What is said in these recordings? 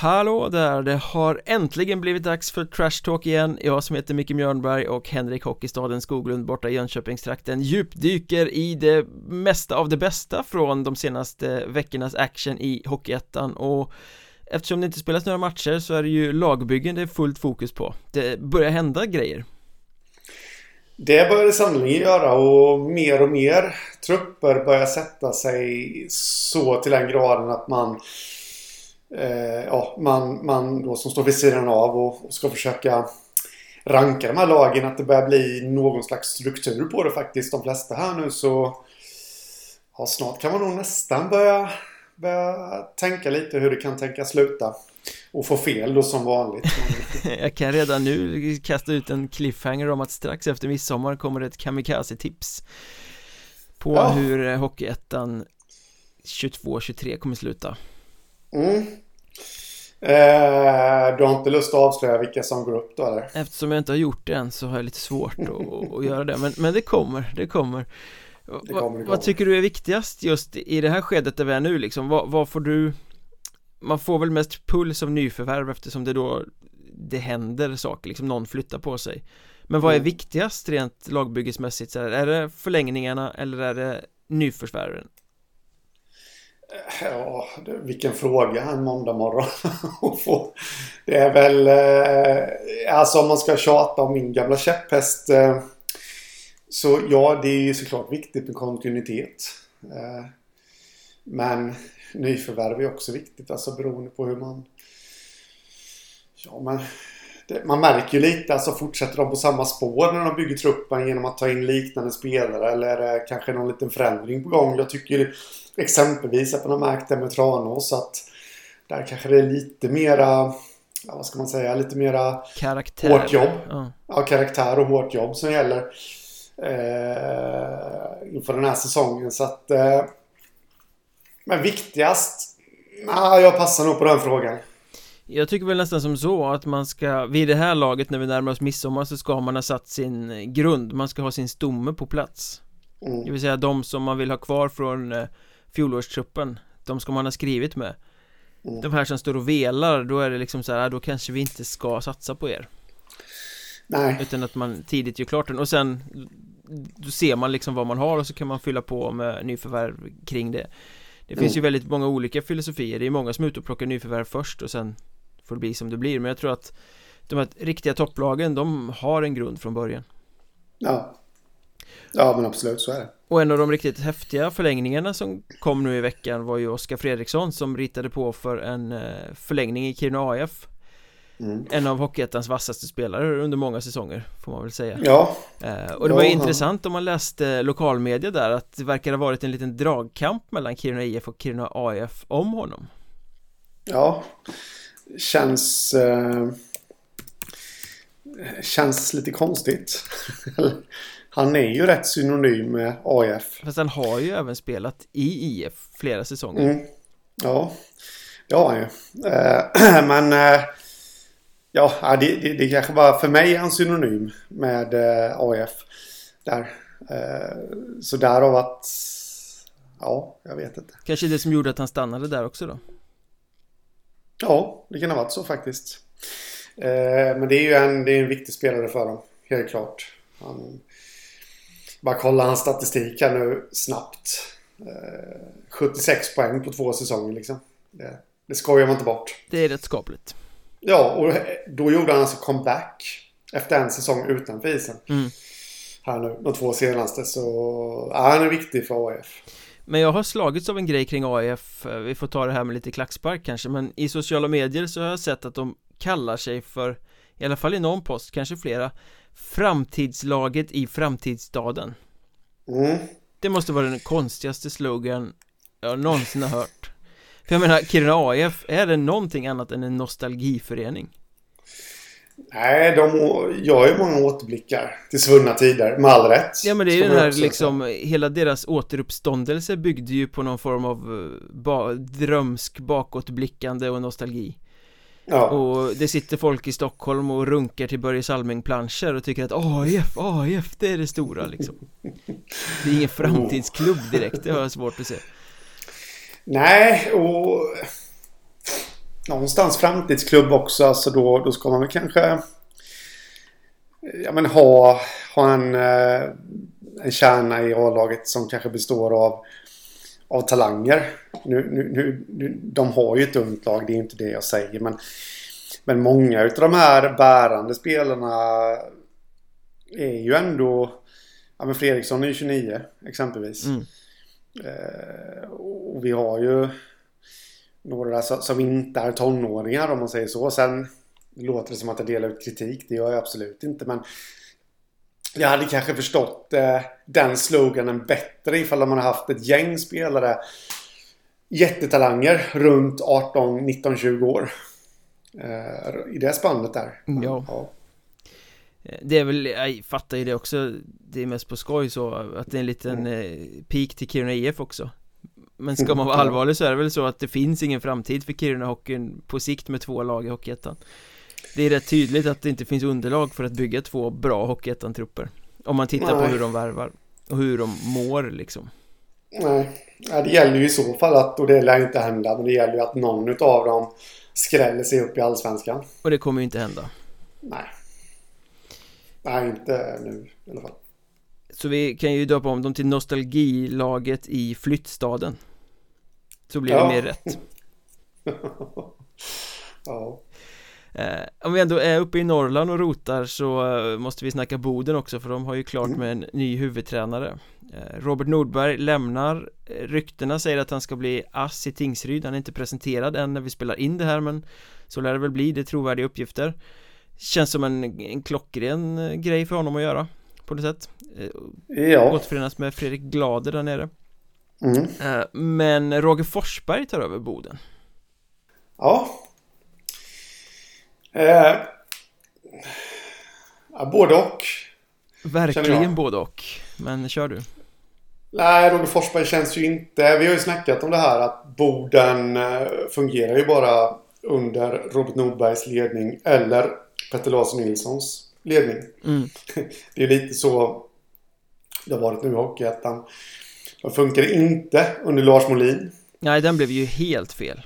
Hallå där, det har äntligen blivit dags för Trash Talk igen. Jag som heter Micke Mjörnberg och Henrik Hockeystaden Skoglund borta i Jönköpingstrakten djupdyker i det mesta av det bästa från de senaste veckornas action i Hockeyettan. Och Eftersom det inte spelas några matcher så är det ju lagbyggen det är fullt fokus på. Det börjar hända grejer. Det börjar det sannolikt göra och mer och mer trupper börjar sätta sig så till den graden att man eh, ja, man, man då som står vid sidan av och, och, ska försöka ranka de här lagen. Att det börjar bli någon slags struktur på det faktiskt. De flesta här nu så ja, snart kan man nog nästan börja, börja tänka lite hur det kan tänka sluta. Och få fel då som vanligt. Jag kan redan nu kasta ut en cliffhanger om att strax efter midsommar kommer ett kamikaze-tips På ja. hur Hockeyettan 22-23 kommer sluta Mm. Eh, du har inte lust att avslöja vilka som går upp då eller? Eftersom jag inte har gjort det än så har jag lite svårt att, att göra det men, men det kommer, det kommer. Det kommer, det kommer. Vad tycker du är viktigast just i det här skedet där vi är nu liksom? Vad, vad får du Man får väl mest puls av nyförvärv eftersom det då Det händer saker, liksom någon flyttar på sig Men vad är mm. viktigast rent lagbyggesmässigt? Så här, är det förlängningarna eller är det nyförvärven? Ja, vilken fråga en måndag morgon Det är väl... Eh, alltså om man ska tjata om min gamla käpphäst. Eh, så ja, det är ju såklart viktigt med kontinuitet. Eh, men nyförvärv är också viktigt. Alltså beroende på hur man... Ja, men... Man märker ju lite, alltså fortsätter de på samma spår när de bygger truppen genom att ta in liknande spelare eller är det kanske någon liten förändring på gång? Jag tycker Exempelvis att man har märkt det med Tranås att där kanske det är lite mera, ja, vad ska man säga, lite mera karaktär. hårt jobb. Ja. ja, karaktär och hårt jobb som gäller eh, inför den här säsongen. Så att, eh, men viktigast? Nej, jag passar nog på den frågan. Jag tycker väl nästan som så att man ska, vid det här laget när vi närmar oss midsommar så ska man ha satt sin grund, man ska ha sin stomme på plats. Mm. Det vill säga de som man vill ha kvar från eh, fjolårstruppen De ska man ha skrivit med mm. De här som står och velar, då är det liksom så här, då kanske vi inte ska satsa på er Nej Utan att man tidigt gör klart den och sen Då ser man liksom vad man har och så kan man fylla på med nyförvärv kring det Det finns mm. ju väldigt många olika filosofier, det är många som är ute och plockar nyförvärv först och sen Får det bli som det blir, men jag tror att De här riktiga topplagen, de har en grund från början. Ja. Ja men absolut, så är det. Och en av de riktigt häftiga förlängningarna som kom nu i veckan var ju Oskar Fredriksson som ritade på för en eh, förlängning i Kiruna AF mm. En av Hockeyettans vassaste spelare under många säsonger får man väl säga. Ja. Eh, Och det var ja, intressant om man läste lokalmedia där att det verkar ha varit en liten dragkamp mellan Kiruna IF och Kiruna AF om honom. Ja Känns eh, Känns lite konstigt han är ju rätt synonym med AIF. Fast han har ju även spelat i IF flera säsonger. Mm. Ja, det har han ju. Eh, men eh, ja, det, det, det kanske bara för mig är han synonym med eh, AIF. Där. Så därav att... Ja, jag vet inte. Kanske det som gjorde att han stannade där också då? Ja, det kan ha varit så faktiskt. Men det är ju en, det är en viktig spelare för dem, helt klart. Han, bara kolla hans statistik här nu snabbt. Eh, 76 poäng på två säsonger liksom. Det, det skojar man inte bort. Det är rätt skapligt. Ja, och då gjorde han alltså comeback. Efter en säsong utanför isen. Mm. Här nu, de två senaste. Så ja, han är viktig för AIF. Men jag har slagits av en grej kring AIF Vi får ta det här med lite klackspark kanske Men i sociala medier så har jag sett att de kallar sig för I alla fall i någon post, kanske flera Framtidslaget i framtidsstaden mm. Det måste vara den konstigaste slogan jag någonsin har hört För jag menar, Kiruna AIF, är det någonting annat än en nostalgiförening? Nej, de gör ju många återblickar till svunna tider, med all rätt. Ja men det är ju den här liksom, hela deras återuppståndelse byggde ju på någon form av eh, ba drömsk bakåtblickande och nostalgi. Ja. Och det sitter folk i Stockholm och runkar till Börje Salming-planscher och tycker att AIF, AIF, det är det stora liksom. Det är ingen framtidsklubb direkt, det har jag svårt att se. Nej, och någonstans framtidsklubb också. Alltså då, då ska man väl kanske ja, men ha, ha en, eh, en kärna i A-laget som kanske består av, av talanger. Nu, nu, nu, de har ju ett ungt lag, det är inte det jag säger. Men, men många av de här bärande spelarna är ju ändå... Ja, men Fredriksson är ju 29 exempelvis. Mm. Eh, och vi har ju några som inte är tonåringar om man säger så. Sen låter det som att jag delar ut kritik. Det gör jag absolut inte. Men jag hade kanske förstått eh, den sloganen bättre ifall man hade haft ett gäng spelare. Jättetalanger runt 18, 19, 20 år. Eh, I det spannet där. Ja. ja. Eh, det är väl, jag fattar ju det också Det är mest på skoj så Att det är en liten mm. eh, peak till Kiruna IF också Men ska man vara allvarlig så är det väl så att det finns ingen framtid för Kiruna hockeyn På sikt med två lag i Hockeyettan. Det är rätt tydligt att det inte finst underlag för att bygga två bra Hockeyettan-trupper. Om man tittar Nej. på hur de värvar Och hur de mår liksom. Nej, ja, det gäller ju i så fall att, och det lär inte hända Men det gäller ju att någon utav dem skräller sig upp i Allsvenskan. Och det kommer ju inte hända. Nej. Nej, inte nu i alla fall. Så vi kan ju döpa om dem till nostalgilaget i flyttstaden. Så blir ja. det mer rätt. ja. Eh, om vi ändå är uppe i Norrland och rotar så eh, måste vi snacka Boden också för de har ju klart mm. med en ny huvudtränare eh, Robert Nordberg lämnar eh, Ryktena säger att han ska bli ass i Tingsryd Han är inte presenterad än när vi spelar in det här men Så lär det väl bli, det är trovärdiga uppgifter Känns som en, en klockren eh, grej för honom att göra På något sätt Ja Återförenas med Fredrik Glader där nere mm. Eh, men Roger Forsberg tar över Boden Ja eh, Både och Verkligen både och Men kör du Nej, Roger Forsberg känns ju inte... Vi har ju snackat om det här att Boden fungerar ju bara under Robert Nordbergs ledning eller Petter Larsson Nilssons ledning. Mm. Det är lite så det har varit nu i Hockeyettan. Det funkar inte under Lars Molin. Nej, den blev ju helt fel.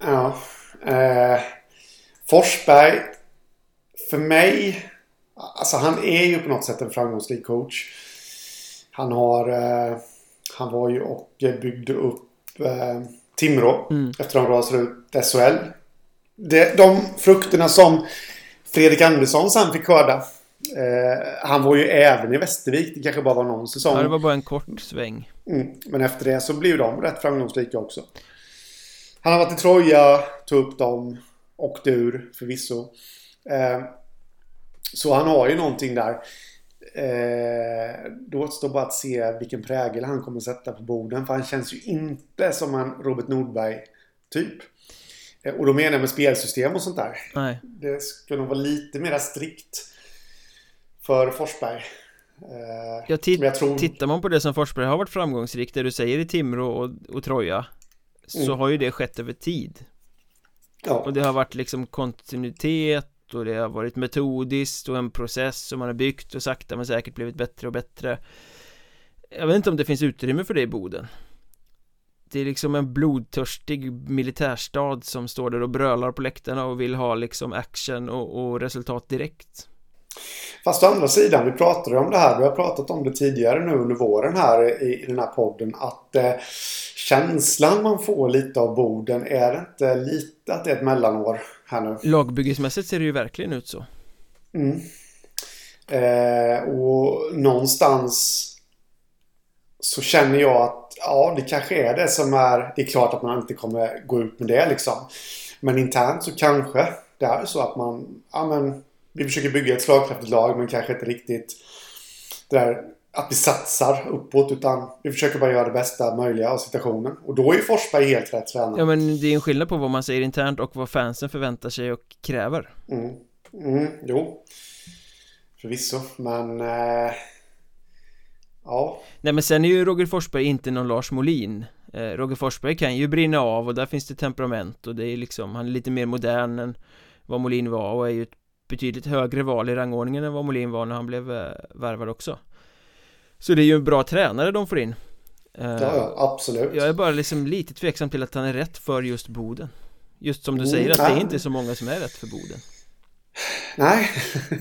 Ja. Eh, Forsberg, för mig, alltså han är ju på något sätt en framgångsrik coach. Han har, eh, han var ju och byggde upp eh, Timrå mm. efter att de rasade ut SHL. Det, de frukterna som Fredrik Andersson sen fick skörda. Eh, han var ju även i Västervik. Det kanske bara var någon säsong. Ja, det var bara en kort sväng. Mm, men efter det så blev de rätt framgångsrika också. Han har varit i Troja, tog upp dem, åkte ur förvisso. Eh, så han har ju någonting där. Eh, då återstår bara att se vilken prägel han kommer sätta på borden. För han känns ju inte som en Robert Nordberg-typ. Eh, och då menar jag med spelsystem och sånt där. Nej. Det ska nog vara lite mer strikt för Forsberg. Eh, ja, tror... tittar man på det som Forsberg har varit framgångsrikt, det du säger i Timrå och, och Troja Så mm. har ju det skett över tid ja. Och det har varit liksom kontinuitet och det har varit metodiskt och en process som man har byggt och sakta men säkert blivit bättre och bättre Jag vet inte om det finns utrymme för det i Boden det är liksom en blodtörstig militärstad som står där och brölar på läktarna och vill ha liksom action och, och resultat direkt Fast å andra sidan, vi pratade om det här, vi har pratat om det tidigare nu under våren här i, i den här podden att eh, känslan man får lite av Boden är det inte lite att det är ett mellanår här nu? Lagbyggesmässigt ser det ju verkligen ut så. Mm. Eh, och någonstans så känner jag att ja, det kanske är det som är... Det är klart att man inte kommer gå ut med det liksom. Men internt så kanske det är så att man... Ja, men vi försöker bygga ett slagkraftigt lag men kanske inte riktigt det där att vi satsar uppåt utan vi försöker bara göra det bästa möjliga av situationen. Och då är ju Forsberg helt rätt tränare. Ja men det är en skillnad på vad man säger internt och vad fansen förväntar sig och kräver. Mm, mm jo. Förvisso, men... Eh... Ja. Nej men sen är ju Roger Forsberg inte någon Lars Molin eh, Roger Forsberg kan ju brinna av och där finns det temperament och det är liksom Han är lite mer modern än vad Molin var och är ju ett betydligt högre val i rangordningen än vad Molin var när han blev eh, värvad också. Så det är ju en bra tränare de får in. Eh, Ja, absolut. Jag är bara liksom lite tveksam till att han är rätt för just Boden. Just som du säger att det är inte så många som är rätt för Boden. Nej,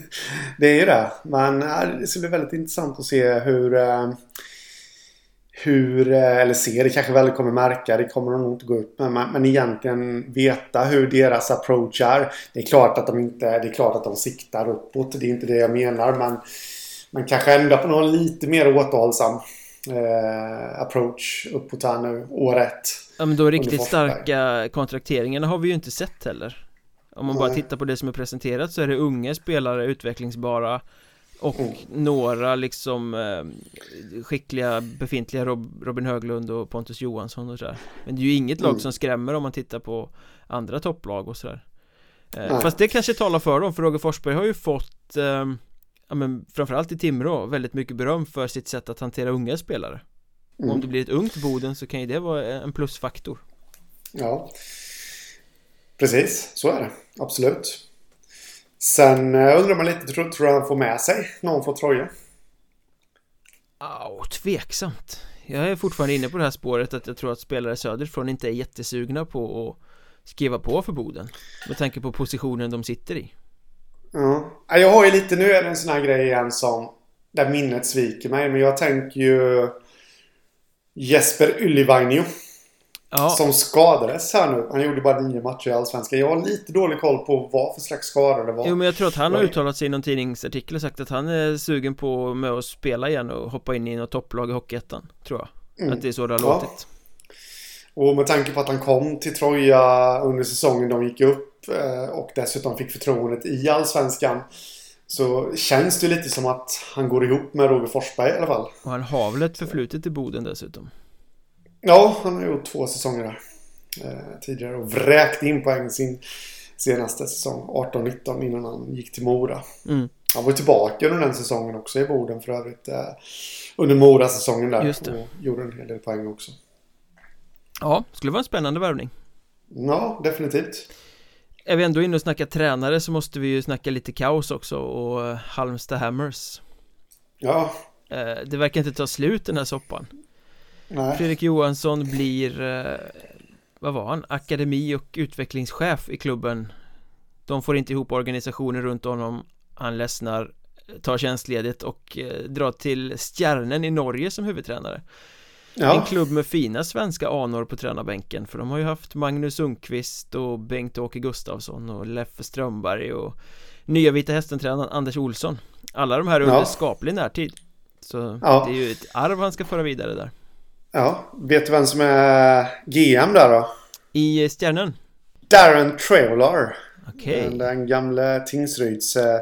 det är ju det. Men det ska bli väldigt intressant att se hur eh, hur, eh, eller se, det kanske väl kommer märka, det kommer de nog inte gå upp med. Men, men egentligen veta hur deras approach är. Det är klart att de inte, det är klart att de siktar uppåt. Det är inte det jag menar. Men man kanske ändå på någon lite mer återhållsam eh, approach uppåt här nu, år ett. Ja men då riktigt starka kontrakteringarna har vi ju inte sett heller. Om man bara tittar på det som är presenterat så är det unga spelare, utvecklingsbara och mm. några liksom eh, skickliga befintliga Rob, Robin Höglund och Pontus Johansson och sådär. Men det är ju inget lag mm. som skrämmer om man tittar på andra topplag och sådär. Eh, Fast det kanske talar för dem, för Roger Forsberg har ju fått eh, Ja men framförallt i Timrå väldigt mycket beröm för sitt sätt att hantera unga spelare. Mm. Om det blir ett ungt Boden så kan ju det vara en plusfaktor. Ja. Precis, så är det, absolut Sen eh, undrar man lite, tror, tror han får med sig någon från Troja? Oh, tveksamt. Jag är fortfarande inne på det här spåret att jag tror att spelare söderifrån inte är jättesugna på att skriva på för Boden Med tanke på positionen de sitter i. Ja, jag har ju lite, nu är det en sån här grej igen som Där minnet sviker mig men jag tänker ju Jesper Ylivainio Ja. Som skadades här nu. Han gjorde bara nio matcher i Allsvenskan. Jag har lite dålig koll på vad för slags skada det var. Jo men jag tror att han har uttalat sig i någon tidningsartikel och sagt att han är sugen på med att spela igen och hoppa in i något topplag i Hockeyettan. Tror jag. Mm. Att det är så det har ja. låtit. Och med tanke på att han kom till Troja under säsongen de gick upp eh, och dessutom fick förtroendet i Allsvenskan. Så känns det lite som att han går ihop med Roger Forsberg i alla fall. Och han har väl ett förflutet i Boden dessutom. Ja, han har gjort två säsonger där. Eh, tidigare och vräkt in poäng sin senaste säsong. 18-19 innan han gick till Mora. Mm. Han var tillbaka under den säsongen också i Boden för övrigt. Eh, under Mora-säsongen där. Just det. Och gjorde en hel del poäng också. Ja, skulle vara en spännande värvning. Ja, definitivt. Är vi ändå inne och snackar tränare så måste vi ju snacka lite kaos också och eh, Halmstad Hammers. Ja. Det verkar inte ta slut den här soppan. Nej. Fredrik Johansson blir, eh, vad var han, akademi och utvecklingschef i klubben De får inte ihop organisationen runt honom Han ledsnar, tar tjänstledigt och eh, drar till Stjärnen i Norge som huvudtränare ja. En klubb med fina svenska anor på tränarbänken För de har ju haft Magnus Sundqvist och Bengt-Åke Gustafsson och Leffe Strömberg och Nya Vita Hästen-tränaren Anders Olsson Alla de här under ja. skaplig närtid Så ja. det är ju ett arv han ska föra vidare där Ja, vet du vem som är GM där då? I Stjärnen? Darren Treolar Okej okay. Den gamla Tingsryds eh,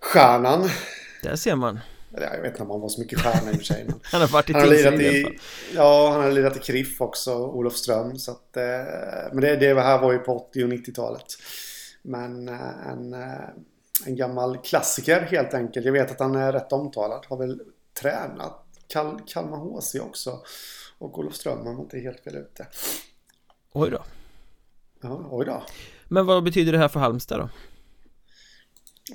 stjärnan Där ser man jag vet inte om han var så mycket stjärna i och för sig Han har varit i Tingsryd i, i Ja, han har lirat i Kriff också, Olof Ström så att, eh, Men det, det här var ju på 80 och 90-talet Men eh, en, eh, en gammal klassiker helt enkelt Jag vet att han är rätt omtalad Har väl tränat Kal Kalmar HC också. Och Olofström om man inte helt fel ute. Oj då. Ja, oj då. Men vad betyder det här för Halmstad då?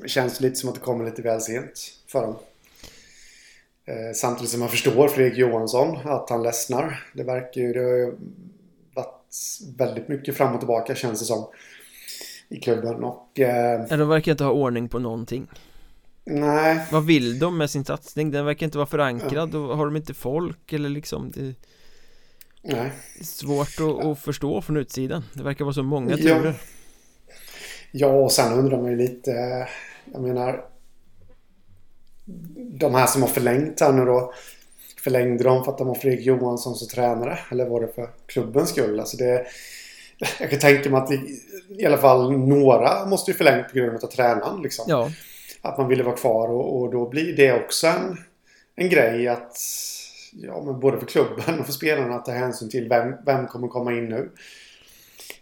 Det känns lite som att det kommer lite väl sent för dem. Eh, samtidigt som man förstår Fredrik Johansson att han ledsnar. Det verkar ju... Det har ju varit väldigt mycket fram och tillbaka känns det som. I klubben och... Eh, ja, de verkar inte ha ordning på någonting. Nej. Vad vill de med sin satsning? Den verkar inte vara förankrad och har de inte folk eller liksom det... Nej. Svårt att, att, förstå från utsidan. Det verkar vara så många turer. Ja, ja och sen undrar man ju lite Jag menar De här som har förlängt här nu då Förlängde de för att de har Fredrik Johansson som tränare? Eller var det för klubbens skull? Alltså det Jag kan tänka mig att det, i alla fall några måste ju förlängt på grund av tränaren liksom. Ja att man ville vara kvar och, och då blir det också en, en grej att ja, men både för klubben och för spelarna att ta hänsyn till vem, vem kommer komma in nu.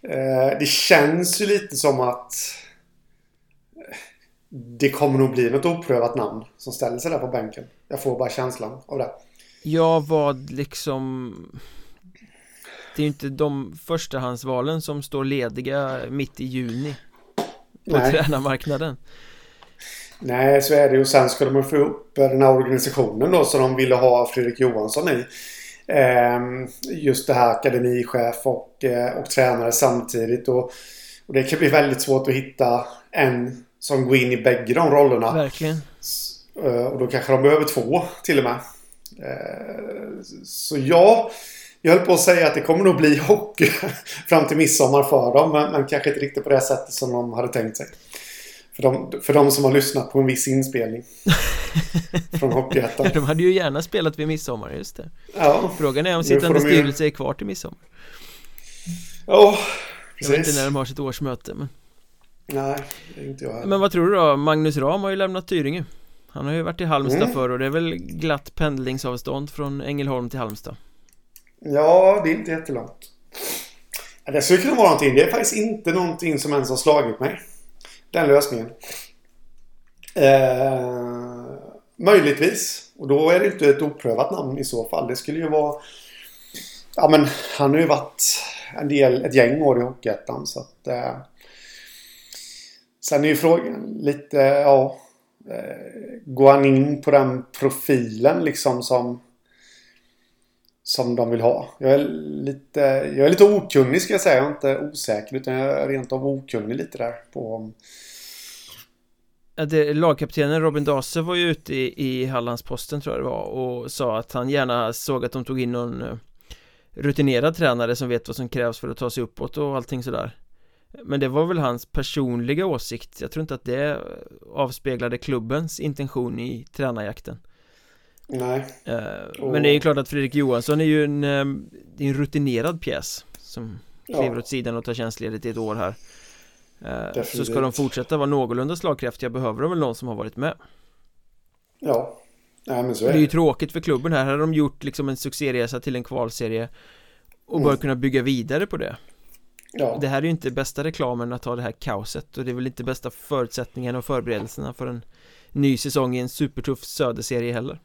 Eh, det känns ju lite som att det kommer nog bli något oprövat namn som ställer sig där på bänken. Jag får bara känslan av det. Ja, vad liksom... Det är ju inte de förstahandsvalen som står lediga mitt i juni på Nej. tränarmarknaden. Nej, så är det ju. Sen ska de få upp den här organisationen då som de ville ha Fredrik Johansson i. Ehm, just det här akademichef och, eh, och tränare samtidigt. Och, och, det kan bli väldigt svårt att hitta en som går in i bägge de rollerna. Verkligen. Eh, och då kanske de behöver två till och med. Så ja, jag höll på att säga att det kommer nog bli hockey fram till midsommar för dem. Men, men kanske inte riktigt på det sättet som de hade tänkt sig. För de, för de som har lyssnat på en viss inspelning. Från Hockeyettan. De hade ju gärna spelat vid midsommar, just det. Ja. Frågan är om sittande ju... styrelse är kvar till midsommar. Ja, precis Jag vet inte när de har sitt årsmöte men Nej, inte jag heller. Men vad tror du då? Magnus Ram har ju lämnat Tyringe. Han har ju varit i Halmstad mm. förr och det är väl glatt pendlingsavstånd från Ängelholm till Halmstad? Ja, det är inte jättelångt. Det skulle kunna vara någonting. Det är faktiskt inte någonting som ens har slagit mig den lösningen. Eh, möjligtvis. Och då är det inte ett oprövat namn i så fall. Det skulle ju vara... Ja men han har ju varit en del, ett gäng år i Hockeyettan så att... Eh, sen är ju frågan lite, ja... Eh, går han in på den profilen liksom som... Som de vill ha. Jag är lite, jag är lite okunnig ska jag säga. Jag är inte osäker utan jag är rent av okunnig lite där på Ja, det, lagkaptenen Robin Dase var ju ute i, i Hallandsposten tror jag det var och sa att han gärna såg att de tog in någon eh, rutinerad tränare som vet vad som krävs för att ta sig uppåt och allting sådär Men det var väl hans personliga åsikt Jag tror inte att det eh, avspeglade klubbens intention i tränarjakten Nej uh, Men det är ju klart att Fredrik Johansson är ju en, um, en rutinerad pjäs Som kliver ja. åt sidan och tar tjänstledigt i ett år här Definitivt. Så ska de fortsätta vara någorlunda slagkraftiga behöver de väl någon som har varit med Ja Nej, men så är det. det är ju tråkigt för klubben här, här har de gjort liksom en succéresa till en kvalserie Och mm. bör kunna bygga vidare på det Ja. Det här är ju inte bästa reklamen att ha det här kaoset och det är väl inte bästa förutsättningarna och förberedelserna för en ny säsong i en supertuff söderserie heller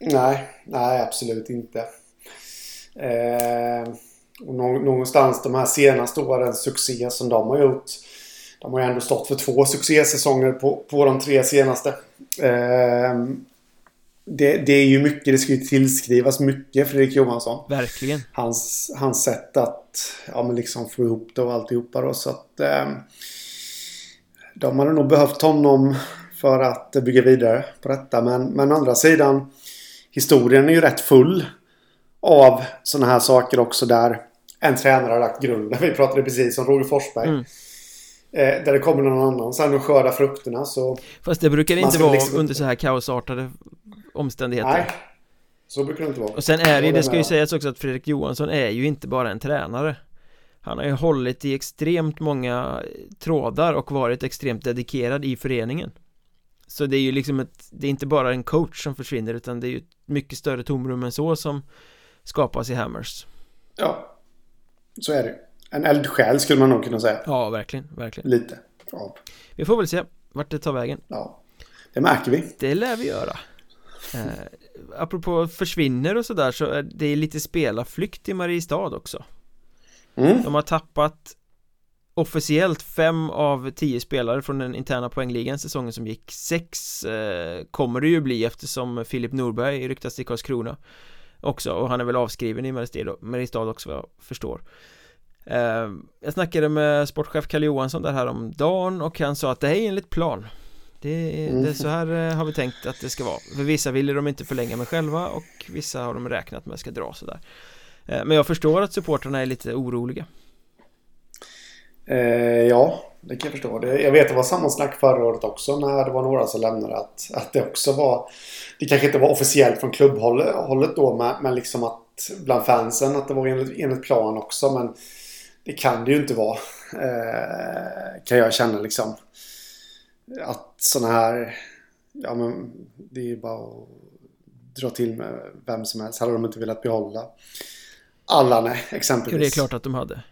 Nej, nej absolut inte eh, och någonstans de här senaste årens succé som de har gjort de har ju ändå stått för två succésäsonger på, på de tre senaste. Eh, det, det, är ju mycket, det ska ju tillskrivas mycket Fredrik Johansson. Verkligen. Hans, hans sätt att ja, men liksom få ihop det och alltihopa då. Så att eh, de hade nog behövt honom för att bygga vidare på detta. Men, men å andra sidan, historien är ju rätt full av sådana här saker också där en tränare har lagt grunden. Vi pratade precis om Roger Forsberg. Mm. Eh, där det kommer någon annan sen och skördar frukterna så... Fast det brukar inte vara liksom... under så här kaosartade omständigheter. Nej, så brukar det inte vara. Och sen är det, det ska ju sägas också att Fredrik Johansson är ju inte bara en tränare. Han har ju hållit i extremt många trådar och varit extremt dedikerad i föreningen. Så det är ju liksom ett, det är inte bara en coach som försvinner utan det är ju ett mycket större tomrum än så som skapas i Hammers. Ja, så är det en eldsjäl skulle man nog kunna säga. Ja, verkligen, verkligen. Lite. Ja. Vi får väl se vart det tar vägen. Ja, det märker vi. Det lär vi göra. Eh, apropå försvinner och sådär så är det lite spelarflykt i Mariestad också. Mm. De har tappat officiellt fem av tio spelare från den interna poängligan säsongen som gick. Sex eh, kommer det ju bli eftersom Filip Norberg ryktas till Karlskrona också och han är väl avskriven i Mariestad också vad jag förstår. Eh, jag snackade med sportchef Kalle Johansson där här om dagen och han sa att det här är enligt plan det är, det är så här eh, har vi tänkt att det ska vara För vissa ville de inte förlänga med själva och vissa har de räknat med ska dra sådär eh, Men jag förstår att supportrarna är lite oroliga eh, Ja, det kan jag förstå det, Jag vet att det var samma snack förra året också när det var några som lämnade att, att det också var Det kanske inte var officiellt från klubbhållet då men, men liksom att bland fansen att det var enligt, enligt plan också men det kan det ju inte vara. Eh, kan jag känna liksom. Att sådana här... Ja men det är ju bara att dra till med vem som helst. Hade de inte velat behålla Allane exempelvis. Jo det är klart att de hade.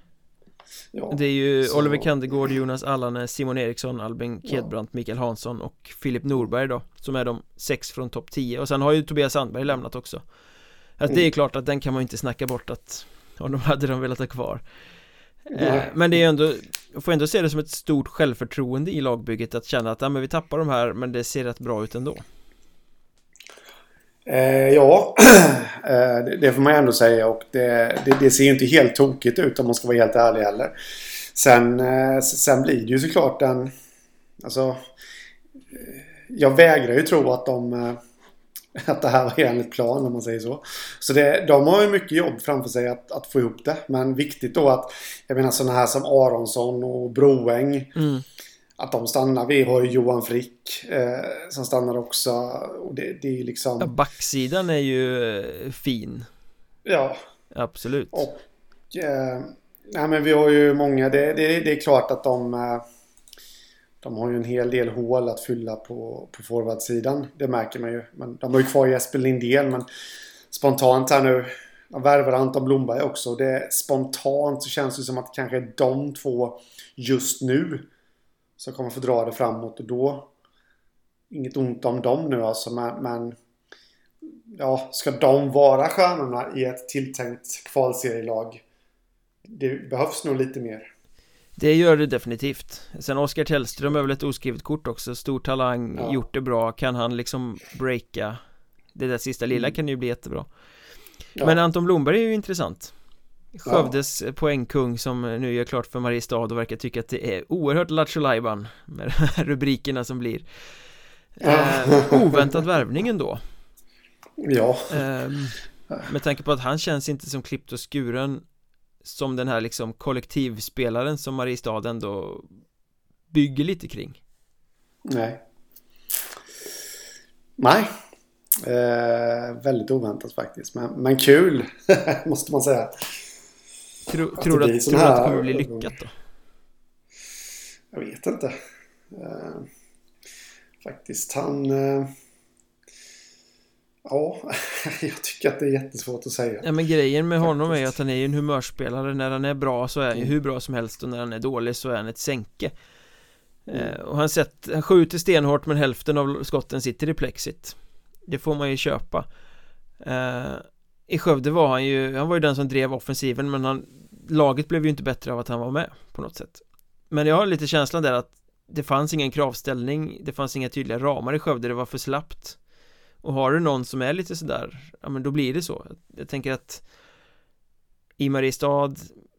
Ja, det är ju så... Oliver Kandegård, Jonas Allane, Simon Eriksson, Albin Kedbrant, ja. Mikael Hansson och Filip Norberg då Som är de sex från topp 10 och sen har ju Tobias Sandberg lämnat också. Alltså mm. det är klart att den kan man ju inte snacka bort att Om de hade de velat ha kvar. Eh, men det är ändå, jag får ändå se det som ett stort självförtroende i lagbygget att känna att ja, men vi tappar de här men det ser rätt bra ut ändå Eh, ja, eh, det, får man ändå säga och det, det, det, ser inte helt tokigt ut om man ska vara helt ärlig heller. Sen, eh, sen blir det ju såklart en... Alltså... Eh, jag vägrar ju tro att de... Eh, att det här var enligt plan om man säger så. Så det, de har ju mycket jobb framför sig att, att få ihop det. Men viktigt då att... Jag menar sådana här som Aronsson och Broäng. Mm att de stannar. Vi har ju Johan Frick eh, som stannar också. Och det, det är liksom... Ja, backsidan är ju eh, fin. Ja. Absolut. Och... Eh, nej men vi har ju många. Det, det, det är klart att de... Eh, de har ju en hel del hål att fylla på, på forwardsidan. Det märker man ju. Men de har ju kvar Jesper Lindén. Men spontant här nu. De värvar Anton Blomberg också. Det, spontant så känns det som att kanske de två just nu som kommer få dra det framåt och då inget ont om dem nu alltså men, men ja, ska de vara stjärnorna i ett tilltänkt kvalserielag? Det behövs nog lite mer. Det gör det definitivt Sen Oskar Tellström är väl ett oskrivet kort också Stor talang, ja. gjort det bra Kan han liksom breaka Det där sista lilla mm. kan ju bli jättebra ja. Men Anton Blomberg är ju intressant Skövdes ja. poängkung som nu gör klart för Mariestad och verkar tycka att det är oerhört lattjo med de här rubrikerna som blir. Eh, Oväntad värvning ändå. Ja. Eh, Med tanke på att han känns inte som klippt och skuren Som den här liksom kollektivspelaren som Mariestad ändå Bygger lite kring. Nej. Nej. Eh, Väldigt oväntat faktiskt men, men kul Måste man säga Tro, tror du att, tror att det kommer bli lyckat då? Jag vet inte. Uh, faktiskt, han... Uh, ja, jag tycker att det är jättesvårt att säga. Ja, men grejen med faktiskt. honom är att han är en humörspelare. När han är bra så är han ju mm. hur bra som helst och när han är dålig så är han ett sänke. Mm. Uh, och han, sett, han skjuter stenhårt men hälften av skotten sitter i plexit. Det får man ju köpa. I Skövde var han ju, han var ju den som drev offensiven men han Laget blev ju inte bättre av att han var med på något sätt. Men jag har lite känslan där att Det fanns ingen kravställning Det fanns inga tydliga ramar i Skövde, det var för slappt. Och har du någon som är lite sådär Ja men då blir det så. Jag tänker att I Mariestad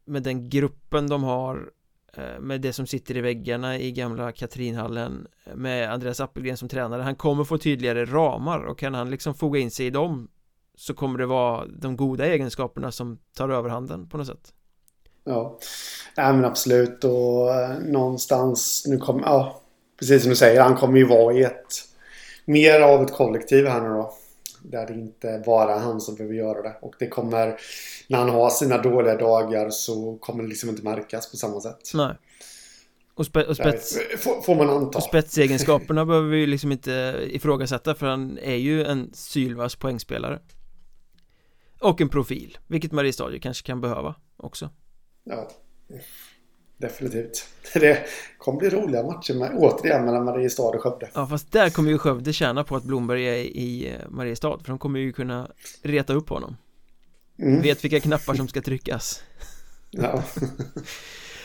Med den gruppen de har eh, med det som sitter i väggarna i gamla Katrinhallen med Andreas Appelgren som tränare han kommer få tydligare ramar och kan han liksom foga in sig i dem så kommer det vara de goda egenskaperna som tar överhanden på något sätt. Ja, ja men absolut och eh, någonstans nu kommer, ja, precis som du säger, han kommer ju vara i ett mer av ett kollektiv här nu då. Där det inte bara är han som behöver göra det. Och det kommer, när han har sina dåliga dagar så kommer det liksom inte märkas på samma sätt. Nej. Och, spe, och spets, får, får man anta. Och spetsegenskaperna behöver vi liksom inte ifrågasätta för han är ju en sylvass poängspelare. Och en profil, vilket Mariestad ju kanske kan behöva också. Ja, definitivt. Det kommer bli roliga matcher med, återigen mellan Mariestad och Skövde. Ja, fast där kommer ju Skövde tjäna på att Blomberg är i eh, Mariestad, för de kommer ju kunna reta upp honom. Mm. Vet vilka knappar som ska tryckas. Ja.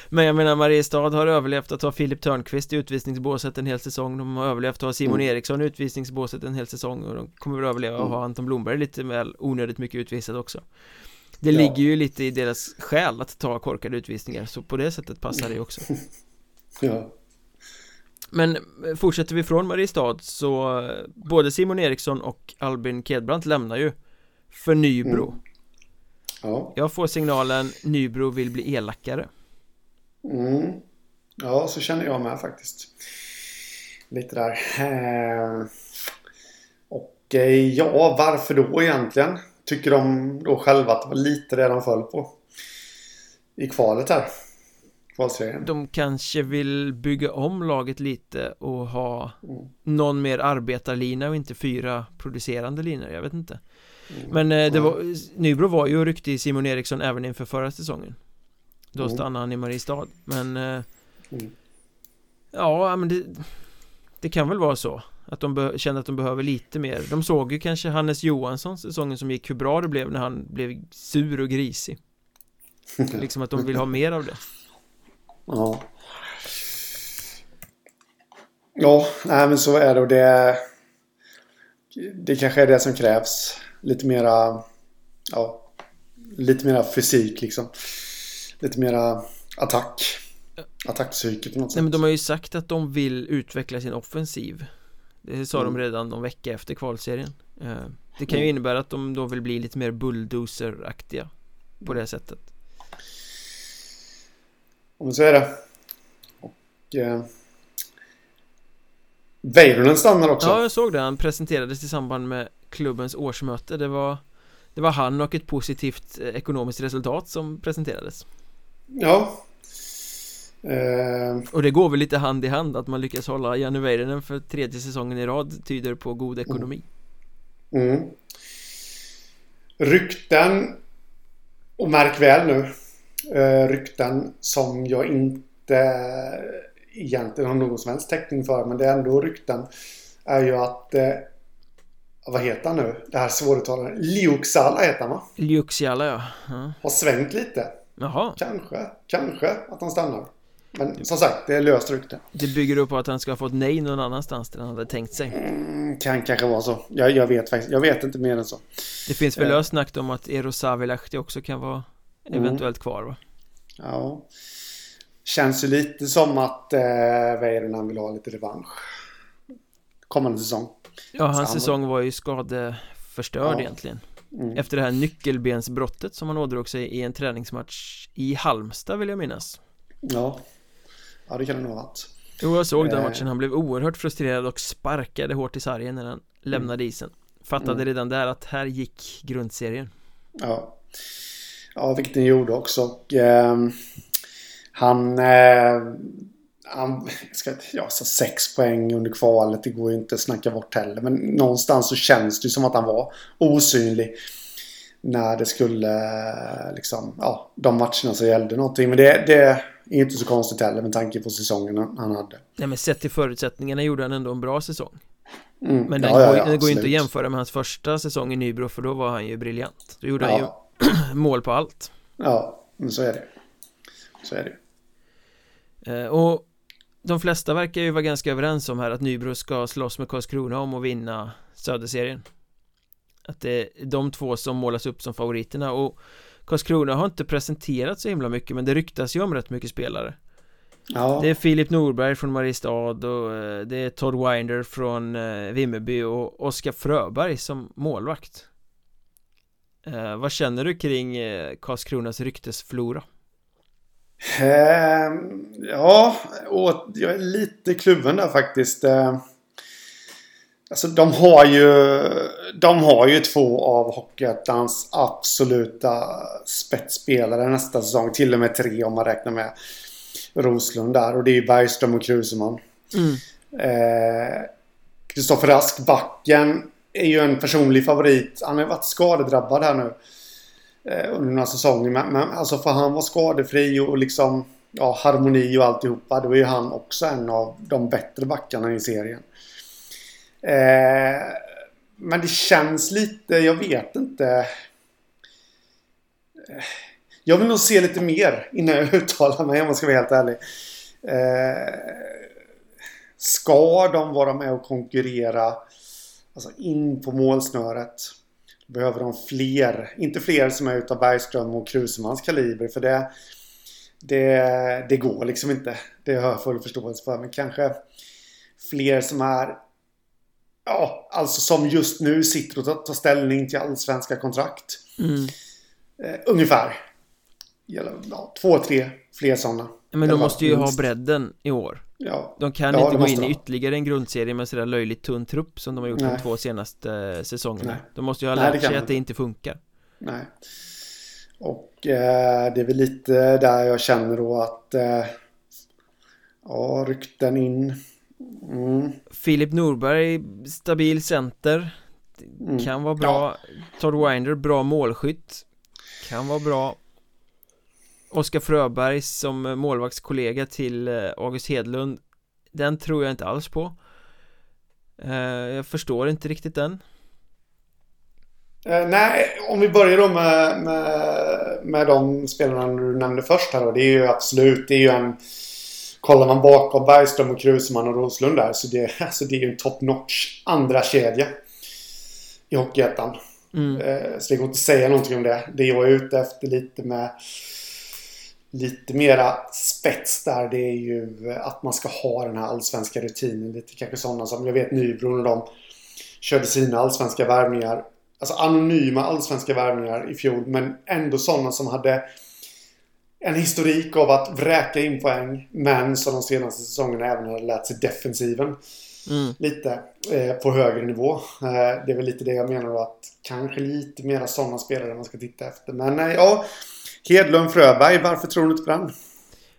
Men jag menar Mariestad har överlevt att ha Filip Törnqvist i utvisningsbåset en hel säsong. De har överlevt att ha Simon mm. Eriksson i utvisningsbåset en hel säsong. Och de kommer väl överleva att mm. ha Anton Blomberg lite väl onödigt mycket utvisad också. Det ja. ligger ju lite i deras själ att ta korkade utvisningar. Så på det sättet passar det också. Ja. Men eh, fortsätter vi från Mariestad så eh, Både Simon Eriksson och Albin Kedbrant lämnar ju För Nybro. Mm. Ja. Jag får signalen Nybro vill bli elakare Mm Ja, så känner jag med faktiskt Lite där eh, Och ja, varför då egentligen? Tycker de då själva att det var lite det de föll på? I kvalet här. Kvalserien. De kanske vill bygga om laget lite och ha mm. någon mer arbetarlina och inte fyra producerande linor, jag vet inte. Mm. Men eh, det var, Nybro var ju ryckte i Simon Eriksson även inför förra säsongen. Då mm. stannade han i Mariestad, men eh, mm. Ja, men det, det kan väl vara så att de känner att de behöver lite mer De såg ju kanske Hannes Johansson säsongen som gick hur bra det blev när han blev sur och grisig Liksom att de vill ha mer av det Ja Ja, nej men så är det och det det kanske är det som krävs. Lite mera... Ja, lite mera fysik liksom. Lite mera attack. Attackpsyke på något sätt. Nej men de har ju sagt att de vill utveckla sin offensiv. Det sa mm. de redan någon vecka efter kvalserien. Eh, det kan ju mm. innebära att de då vill bli lite mer bulldozer-aktiga På det sättet Om så är det Och eh, Väyrynen stannar också Ja, jag såg det. Han presenterades i samband med klubbens årsmöte Det var Det var han och ett positivt eh, ekonomiskt resultat som presenterades Ja eh... Och det går väl lite hand i hand att man lyckas hålla Janne Väyrynen för tredje säsongen i rad tyder på god ekonomi Mm. Rykten, och märk väl nu, eh, rykten som jag inte egentligen har någon som helst täckning för, men det är ändå rykten, är ju att eh, vad heter han nu? Det här svåruttalade. Liuxala heter han va? Liuxiala ja. ja. Har svängt lite. Jaha. Kanske, kanske att han stannar. Men som sagt, det är löst rykte. Det bygger upp på att han ska ha fått nej någon annanstans där han hade tänkt sig. Mm, kan kanske vara så. Jag, jag, vet faktiskt, jag vet inte mer än så. Det finns väl eh. löst snackt om att Eero Savilahti också kan vara eventuellt mm. kvar va? Ja. Känns ju lite som att eh, Väyrynen vill ha lite revansch. Kommande säsong. Ja, hans säsong var ju skadeförstörd ja. egentligen. Mm. Efter det här nyckelbensbrottet som han ådrog sig i en träningsmatch i Halmstad vill jag minnas. Ja. Ja, det kan det nog ha varit. Jo, jag såg den eh. matchen. Han blev oerhört frustrerad och sparkade hårt i sargen när han lämnade mm. isen. Fattade mm. redan där att här gick grundserien. Ja. Ja, vilket den gjorde också. Och, eh, han... Eh, han ska, ja, så sex poäng under kvalet. Det går ju inte att snacka bort heller. Men någonstans så känns det som att han var osynlig. När det skulle liksom, ja, de matcherna som gällde någonting. Men det, det inte så konstigt heller med tanke på säsongen han hade. Nej men sett till förutsättningarna gjorde han ändå en bra säsong. Mm. Men den, ja, går, ja, den går inte att jämföra med hans första säsong i Nybro för då var han ju briljant. Då gjorde han ju mål på allt. Ja, men så är det. Så är det. Eh, och de flesta verkar ju vara ganska överens om här att Nybro ska slåss med Karlskrona om att vinna Söderserien. Att det är de två som målas upp som favoriterna och Karlskrona har inte presenterat så himla mycket men det ryktas ju om rätt mycket spelare Ja. Det är Filip Norberg från Mariestad och eh, det är Todd Winder från eh, Vimmerby och Oskar Fröberg som målvakt eh, Vad känner du kring Karlskronas ryktesflora? Eh, ja, och jag är lite kluven där faktiskt eh, Alltså de har ju, de har ju två av Hockeyettans absoluta spetsspelare nästa säsong. Till och med tre om man räknar med Roslund där. Och det är ju Bergström och Kruseman. Kristoffer mm. eh, Rask, backen, är ju en personlig favorit. Han har varit skadedrabbad här nu. Eh, under några säsonger. Men, men alltså för han var skadefri och liksom ja, harmoni och alltihopa. Då är ju han också en av de bättre backarna i serien. Eh, men det känns lite, jag vet inte. Eh, jag vill nog se lite mer innan jag uttalar mig om jag ska vara helt ärlig. Eh, ska de vara med och konkurrera alltså in på målsnöret behöver de fler, inte fler som är utav Bergström och Krusemans kaliber för det, det, det går liksom inte. Det har jag full förståelse för men kanske fler som är Ja, alltså som just nu sitter och tar ställning till allsvenska kontrakt. Mm. Eh, ungefär. Ja, två, tre fler sådana. Men de måste ju minst. ha bredden i år. Ja. De kan ja, inte gå in i ytterligare en grundserie med sådär löjligt tunn trupp som de har gjort Nej. de två senaste eh, säsongerna. Nej. De måste ju ha Nej, lärt sig att det inte funkar. Nej. Och eh, det är väl lite där jag känner då att eh, ja, rykten in Mm. Filip Norberg, stabil center mm. Kan vara bra ja. Todd Winder, bra målskytt Kan vara bra Oskar Fröberg som målvaktskollega till eh, August Hedlund Den tror jag inte alls på eh, Jag förstår inte riktigt den eh, Nej, om vi börjar då med, med, med de spelarna du nämnde först här då. Det är ju absolut, det är ju en Kollar man bakom Bergström och Krusman och Roslund där så det, alltså det är ju en top notch andra kedja i Hockeyettan. Mm. Så det går inte att säga någonting om det. Det jag är ute efter lite med lite mera spets där det är ju att man ska ha den här allsvenska rutinen. Lite kanske sådana som jag vet Nybro när de körde sina allsvenska värvningar. Alltså anonyma allsvenska värvningar i fjol men ändå sådana som hade en historik av att vräka in poäng men som de senaste säsongerna även hade lärt sig defensiven. Mm. Lite eh, på högre nivå. Eh, det är väl lite det jag menar då att kanske lite mera sådana spelare man ska titta efter. Men eh, ja, Hedlund Fröberg, varför tror du inte på den?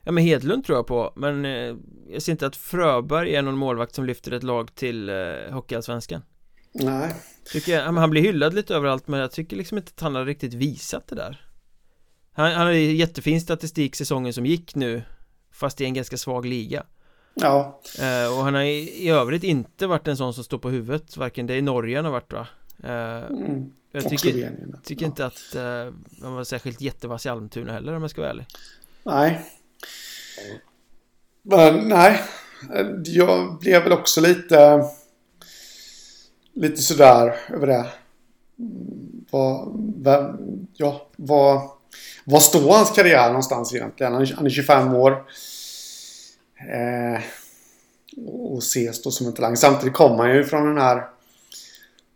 Ja men Hedlund tror jag på, men eh, jag ser inte att Fröberg är någon målvakt som lyfter ett lag till eh, Hockeyallsvenskan. Nej. Tycker jag, han blir hyllad lite överallt men jag tycker liksom inte att han har riktigt visat det där. Han, han hade jättefin statistik säsongen som gick nu, fast i en ganska svag liga. Ja. Eh, och han har i, i, övrigt inte varit en sån som står på huvudet, varken det i Norge han har varit va? Eh, mm. Jag tycker, tycker inte att uh, han var särskilt jättevass i Almtuna heller om jag ska vara ärlig. Nej. Men nej. Jag blev väl också lite... Lite sådär över det. Vad... Vem, ja, vad... Var står hans karriär någonstans egentligen? Han är 25 år. Eh, och ses då som en talang. Samtidigt kommer han ju från den här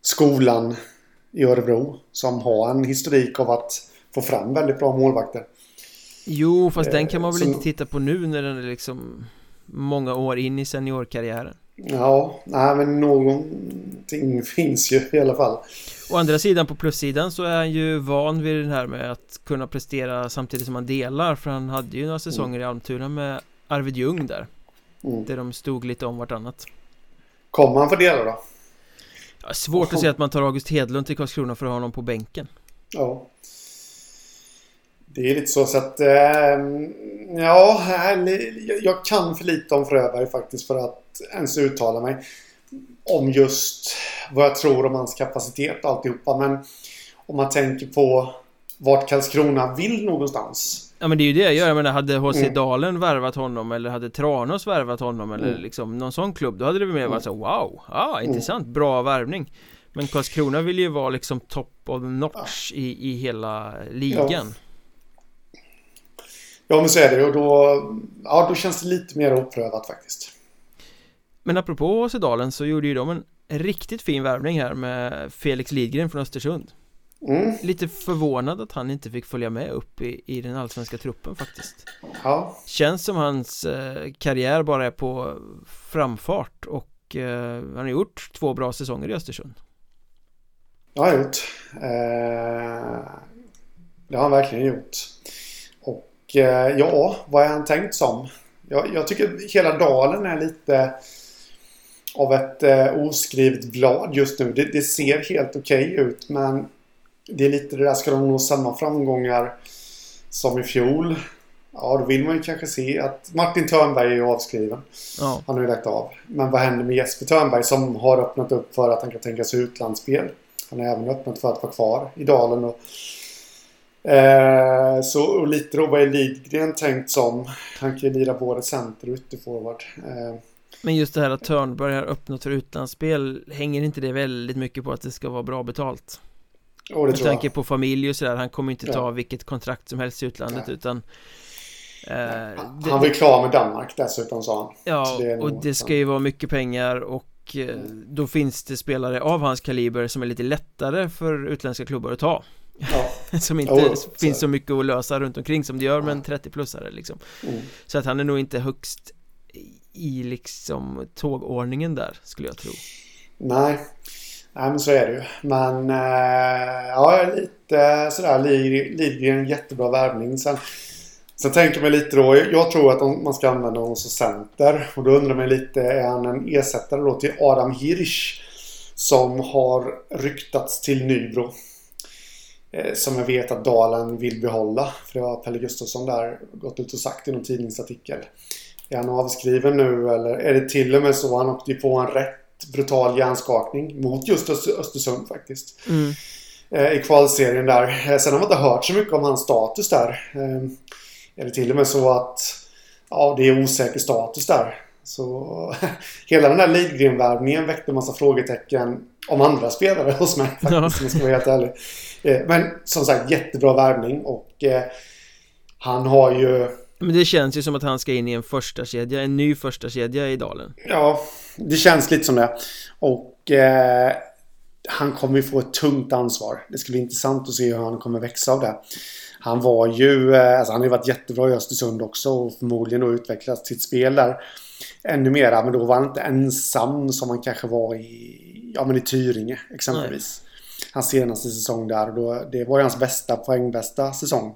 skolan i Örebro som har en historik av att få fram väldigt bra målvakter. Jo, fast den kan man väl som... inte titta på nu när den är liksom många år in i seniorkarriären. Ja, nej men någonting finns ju i alla fall. Å andra sidan på plussidan så är han ju van vid den här med att kunna prestera samtidigt som han delar för han hade ju några säsonger mm. i Almtuna med Arvid Ljung där. Mm. Där de stod lite om vartannat. Kommer han få dela då? Ja, svårt att se att man tar August Hedlund till Karlskrona för att ha honom på bänken. Ja. Det är lite så, så att... Eh, ja, jag kan för lite om Fröberg faktiskt för att ens uttala mig om just vad jag tror om hans kapacitet och alltihopa. Men om man tänker på vart Karlskrona vill någonstans. Ja men det är ju det jag gör, jag menar hade HC mm. Dalen värvat honom eller hade Tranås värvat honom eller mm. liksom någon sån klubb Då hade det mer varit så wow, ah, mm. intressant, bra värvning Men Karlskrona vill ju vara liksom top of the notch i, i hela ligan ja. ja men så är det och då Ja då känns det lite mer oprövat faktiskt Men apropå HC Dalen så gjorde ju de en riktigt fin värvning här med Felix Lidgren från Östersund Mm. Lite förvånad att han inte fick följa med upp i, i den allsvenska truppen faktiskt Ja Känns som hans eh, karriär bara är på framfart och eh, han har gjort två bra säsonger i Östersund Det har han gjort eh, Det har han verkligen gjort Och eh, ja, vad är han tänkt som? Jag, jag tycker hela dalen är lite av ett eh, oskrivet blad just nu. Det, det ser helt okej okay ut men det är lite det där, ska de nå samma framgångar som i fjol? Ja, då vill man ju kanske se att Martin Törnberg är avskriven. Ja. Han har ju lagt av. Men vad händer med Jesper Törnberg som har öppnat upp för att han kan tänka sig utlandsspel? Han har även öppnat för att vara kvar i Dalen. Och, eh, så och lite då vad är Lidgren tänkt som? Han kan ju lira både center och ytterforward. Eh, men just det här att Törnberg har öppnat för utlandsspel Hänger inte det väldigt mycket på att det ska vara bra betalt? Oh, Med tanke på familj och sådär, han kommer inte ta ja. vilket kontrakt som helst i utlandet Nej. utan eh, det, Han blir klar med Danmark dessutom sa han Ja, det och det ska ju vara mycket pengar och eh, mm. då finns det spelare av hans kaliber som är lite lättare för utländska klubbar att ta ja. Som inte oh, finns så mycket att lösa runt omkring som det gör med en 30-plussare liksom mm. Så att han är nog inte högst i liksom tågordningen där skulle jag tro Nej Nej men så är det ju. Men eh, ja, lite sådär. Lidgren jättebra värvning. Sen, sen tänker man lite då. Jag tror att man ska använda honom som center. Och då undrar man lite. Är han en ersättare då till Adam Hirsch? Som har ryktats till Nybro. Eh, som jag vet att Dalen vill behålla. För det har Pelle Gustafsson där gått ut och sagt i någon tidningsartikel. Är han avskriven nu eller är det till och med så han åkte på en rätt brutal hjärnskakning mot just Östersund faktiskt. Mm. Eh, I kvalserien där. Eh, sen har man inte hört så mycket om hans status där. Eh, är det till och med så att ja, det är osäker status där. Så hela den där Lidgren-värvningen väckte en massa frågetecken om andra spelare hos mig faktiskt, om jag ska vara helt ärlig. Men som sagt, jättebra värvning och eh, han har ju... Men det känns ju som att han ska in i en första kedja, en ny första kedja i Dalen. Ja, det känns lite som det. Och eh, han kommer ju få ett tungt ansvar. Det ska bli intressant att se hur han kommer växa av det. Han var ju, eh, alltså han har ju varit jättebra i Östersund också och förmodligen då utvecklat sitt spel där ännu mera. Men då var han inte ensam som han kanske var i, ja, men i Tyringe exempelvis. Nej. Hans senaste säsong där. Då, det var ju hans bästa poängbästa säsong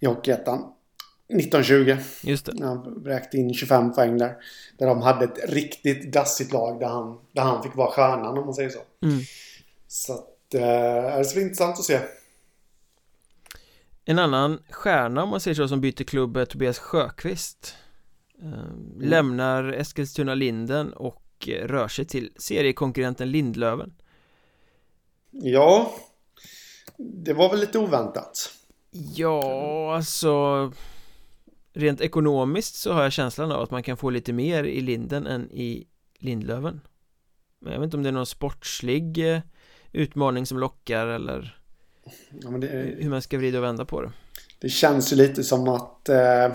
i Hockeyettan. 1920. Just det. Han räkte in 25 poäng där. Där de hade ett riktigt dassigt lag där han, där han fick vara stjärnan om man säger så. Mm. Så att, eh, det ska bli intressant att se. En annan stjärna om man säger så som byter klubb är Tobias Sjöqvist mm. Lämnar Eskilstuna Linden och rör sig till seriekonkurrenten Lindlöven Ja Det var väl lite oväntat Ja, alltså Rent ekonomiskt så har jag känslan av att man kan få lite mer i Linden än i Lindlöven. Men jag vet inte om det är någon sportslig eh, utmaning som lockar eller ja, det, hur man ska vrida och vända på det. Det känns ju lite som att eh,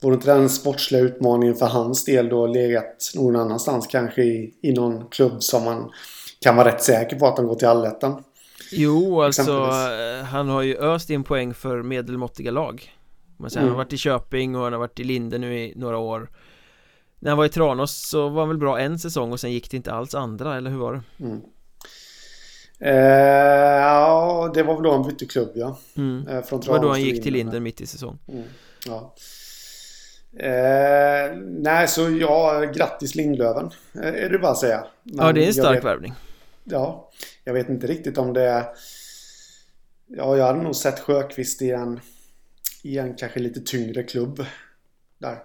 Vore inte den sportsliga utmaningen för hans del då legat någon annanstans kanske i, i någon klubb som man kan vara rätt säker på att de går till allettan? Jo, alltså eh, han har ju öst in poäng för medelmåttiga lag man säger, mm. Han har varit i Köping och han har varit i Linde nu i några år När han var i Tranås så var han väl bra en säsong och sen gick det inte alls andra, eller hur var det? Mm. Eh, ja, det var väl då han bytte klubb ja mm. eh, Från Det var då han gick till Linden mitt i säsong mm. Ja Eh, nej, så ja, grattis Lindlöven. Eh, är det bara att säga. Men ja, det är en stark värvning. Ja, jag vet inte riktigt om det är... Ja, jag hade nog sett Sjöqvist i en, i en kanske lite tyngre klubb. Där.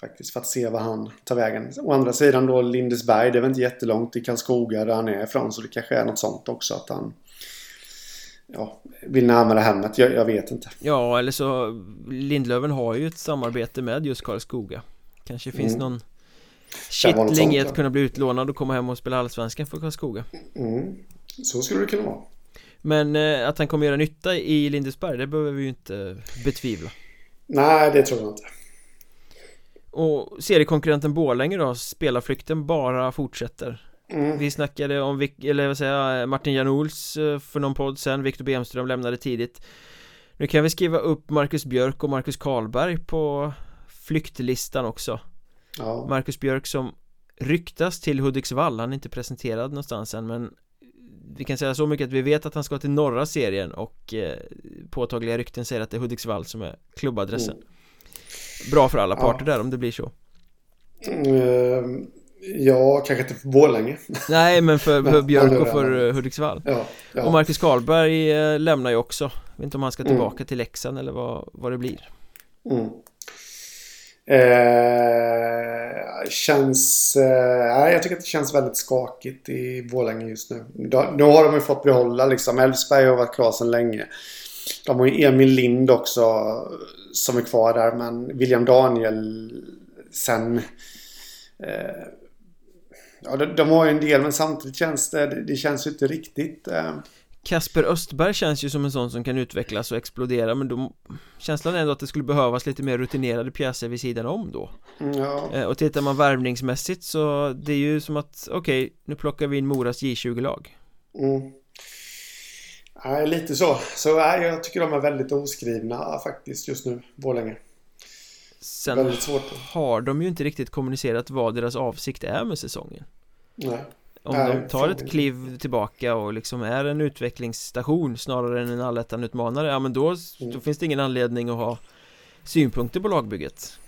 Faktiskt för att se vad han tar vägen. Å andra sidan då Lindesberg, det är väl inte jättelångt i Karlskoga där han är ifrån. Så det kanske är något sånt också att han ja, vill närmare hemmet. Jag, jag, vet inte. Ja, eller så Lindlöven har ju ett samarbete med just Karlskoga. Kanske finns mm. någon kittling i att kunna bli utlånad och komma hem och spela allsvenskan för Karlskoga. Mm. Så skulle det kunna vara. Men eh, att han kommer göra nytta i Lindesberg, det behöver vi ju inte betvivla. Nej, det tror jag inte. Och seriekonkurrenten Borlänge då, spelarflykten bara fortsätter Mm. Vi snackade om, eller vad säger jag, Martin Janols eh, för någon podd sen, Viktor Bemström lämnade tidigt Nu kan vi skriva upp Marcus Björk och Marcus Karlberg på flyktlistan också ja. Marcus Björk som ryktas till Hudiksvall, han är inte presenterad någonstans än men vi kan säga så mycket att vi vet att han ska till norra serien och eh, påtagliga rykten säger att det är Hudiksvall som är klubbadressen mm. Bra för alla parter ja. där om det blir så mm, Ja, kanske inte för Borlänge Nej, men för, för Björk och för eh, Hudiksvall ja, ja. Och Marcus Karlberg eh, lämnar ju också Jag vet inte om han ska tillbaka mm. till Leksand eller vad, vad det blir mm. eh, Känns... Eh, jag tycker att det känns väldigt skakigt i Borlänge just nu. Nu har de ju fått behålla liksom Elfsberg har varit klar sedan länge. De har ju Emil Lind också Som är kvar där men William Daniel Sen eh, Ja, de, de har ju en del men samtidigt känns det, det känns ju inte riktigt eh... Kasper Östberg känns ju som en sån som kan utvecklas och explodera men då Känslan är ändå att det skulle behövas lite mer rutinerade pjäser vid sidan om då mm, ja. eh, Och tittar man värvningsmässigt så det är ju som att okej, okay, nu plockar vi in Moras J20-lag mm. Nej, lite så. Så nej, jag tycker de är väldigt oskrivna faktiskt just nu, Borlänge. Sen har de ju inte riktigt kommunicerat vad deras avsikt är med säsongen Nej Om de tar ett kliv tillbaka och liksom är en utvecklingsstation snarare än en allettan-utmanare Ja men då, mm. då finns det ingen anledning att ha synpunkter på lagbygget